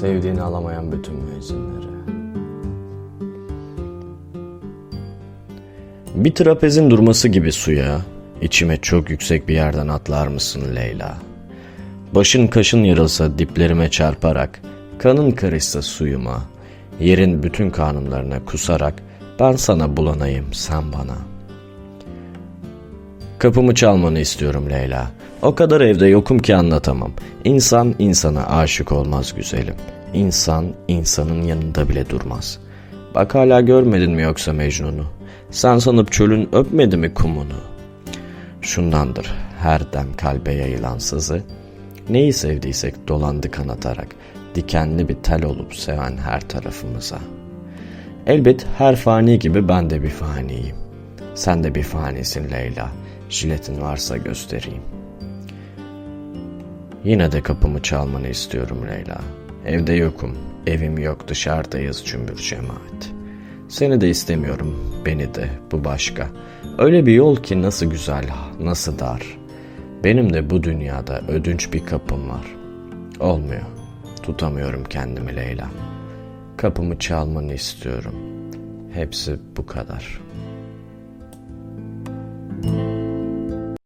Sevdiğini alamayan bütün müezzinleri. Bir trapezin durması gibi suya, içime çok yüksek bir yerden atlar mısın Leyla? Başın kaşın yarılsa diplerime çarparak, kanın karışsa suyuma, yerin bütün kanunlarına kusarak, ben sana bulanayım, sen bana. Kapımı çalmanı istiyorum Leyla. O kadar evde yokum ki anlatamam. İnsan insana aşık olmaz güzelim. İnsan insanın yanında bile durmaz. Bak hala görmedin mi yoksa Mecnun'u? Sen sanıp çölün öpmedi mi kumunu? Şundandır her dem kalbe yayılan sızı. Neyi sevdiysek dolandı kanatarak. Dikenli bir tel olup seven her tarafımıza. Elbet her fani gibi ben de bir faniyim. Sen de bir fanisin Leyla. Jiletin varsa göstereyim. Yine de kapımı çalmanı istiyorum Leyla. Evde yokum, evim yok dışarıdayız cümbür cemaat. Seni de istemiyorum, beni de, bu başka. Öyle bir yol ki nasıl güzel, nasıl dar. Benim de bu dünyada ödünç bir kapım var. Olmuyor, tutamıyorum kendimi Leyla. Kapımı çalmanı istiyorum. Hepsi bu kadar.''